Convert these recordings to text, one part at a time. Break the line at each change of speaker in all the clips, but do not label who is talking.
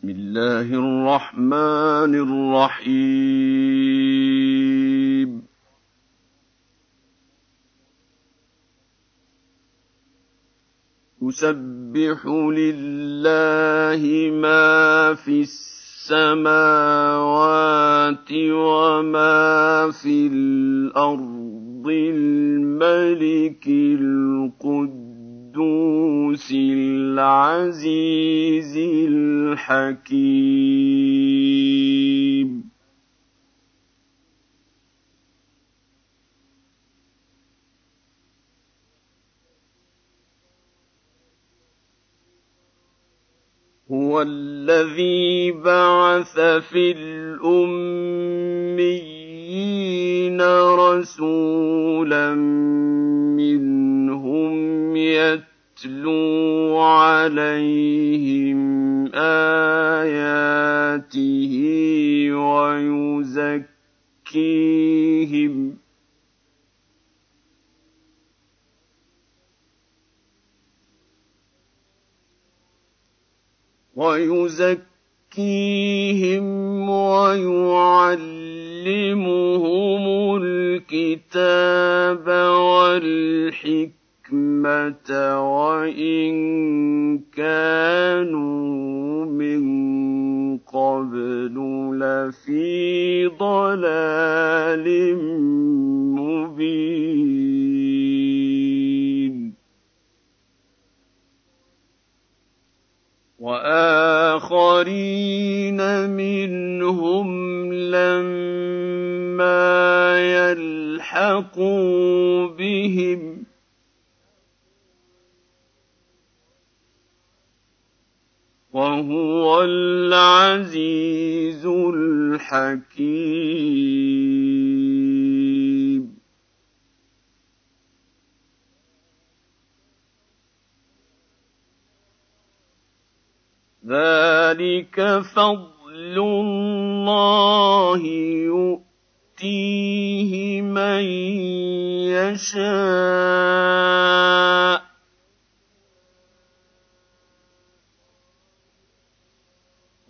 بسم الله الرحمن الرحيم. يسبح لله ما في السماوات وما في الأرض. الملك القدوس العزيز الحكيم. هو الذي بعث في الأميين رسولا منهم يتلو عليهم آياته ويزكيهم ويزكيهم ويعلمهم الكتاب والحكمة وإن كانوا من قبل لفي ضلال مبين وآخرين منهم لما يلحقوا بهم وهو العزيز الحكيم. ذلك فضل الله يؤتيه من يشاء.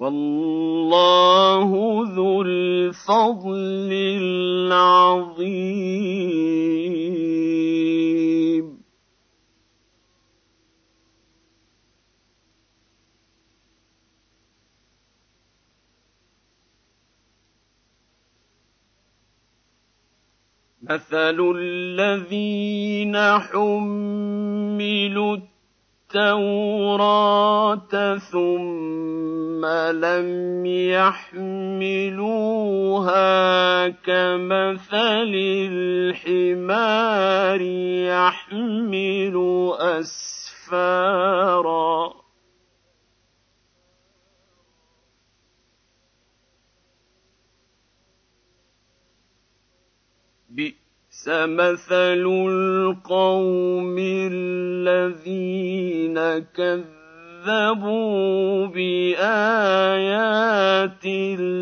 والله ذو الفضل العظيم. مثل الذين حملوا التوراة ثم لم يحملوها كمثل الحمار يحمل أسفارا. بئس مثل القوم الذين كذبوا بآيات الله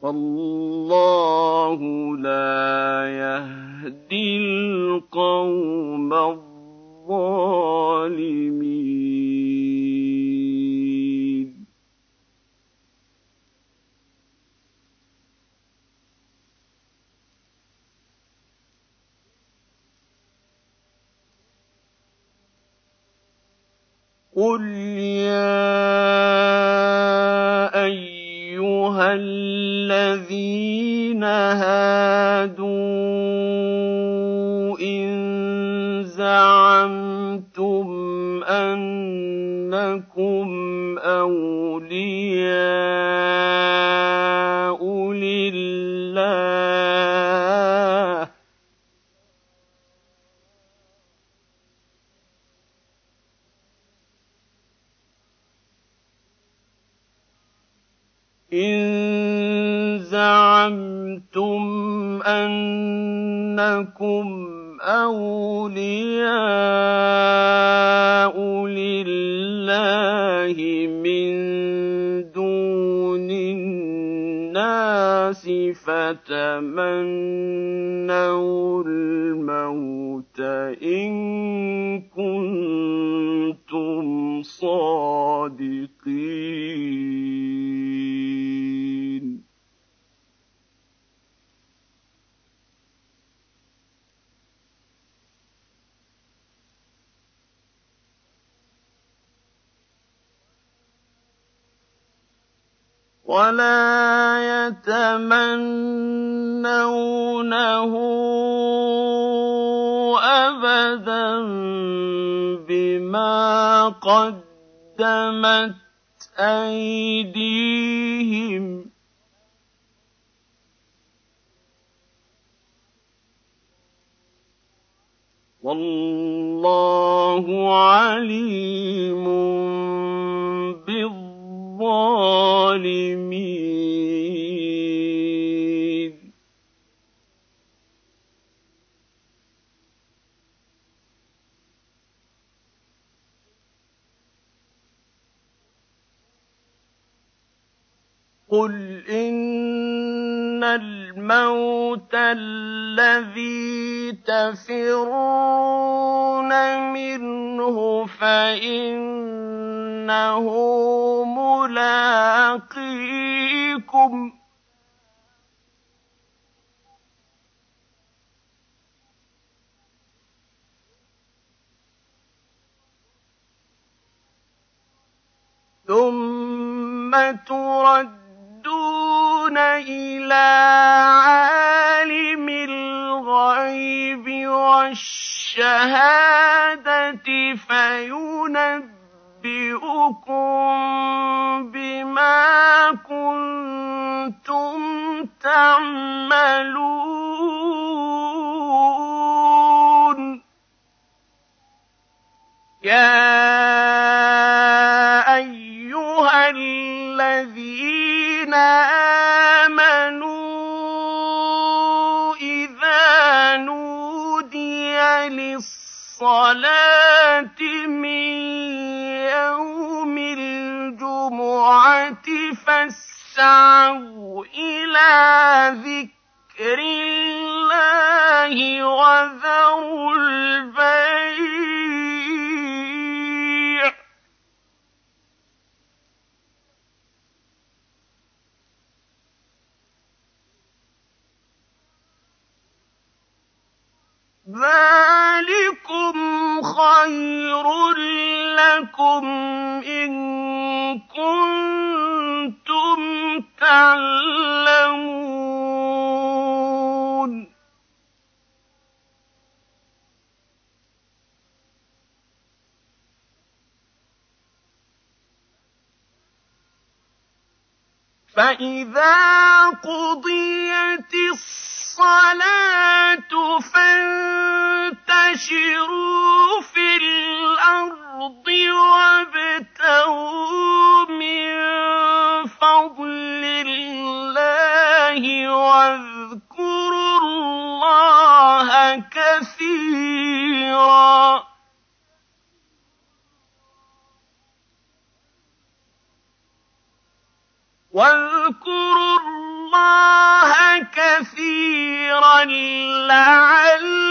والله لا يهدي قل يا ايها الذين هادوا ان زعمتم انكم اولياء زعمتم أنكم أولياء لله من دون الناس فتمنوا ولا يتمنونه ابدا بما قدمت ايديهم والله عليم بالظالمين قل ان الموت الذي تفرون منه فانه ملاقيكم. ثم تردون إلى عالم الغيب والشهادة فينبئ أُنَبِّئُكُم بِمَا كُنتُمْ تَعْمَلُونَ يَا أَيُّهَا الَّذِينَ آمَنُوا إِذَا نُودِيَ لِلصَّلَاةِ فاسعوا إلى ذكر الله وذروا البيع. ذلكم خير لكم إن كنتم تعلمون فإذا قضيت الصلاة فانتشروا في الأرض وابتغوا من فضل الله واذكروا الله كثيرا واذكروا الله كثيرا لعلكم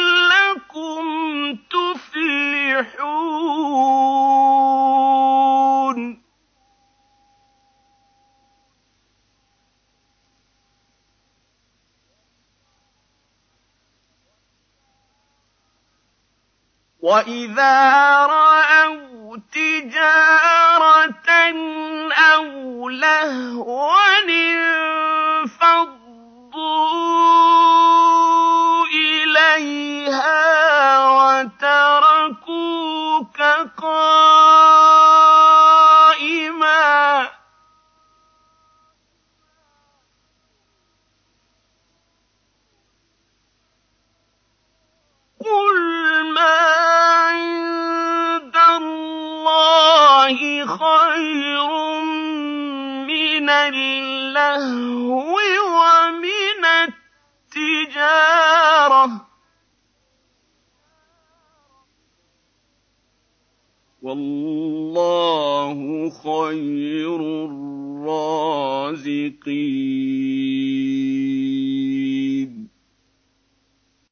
واذا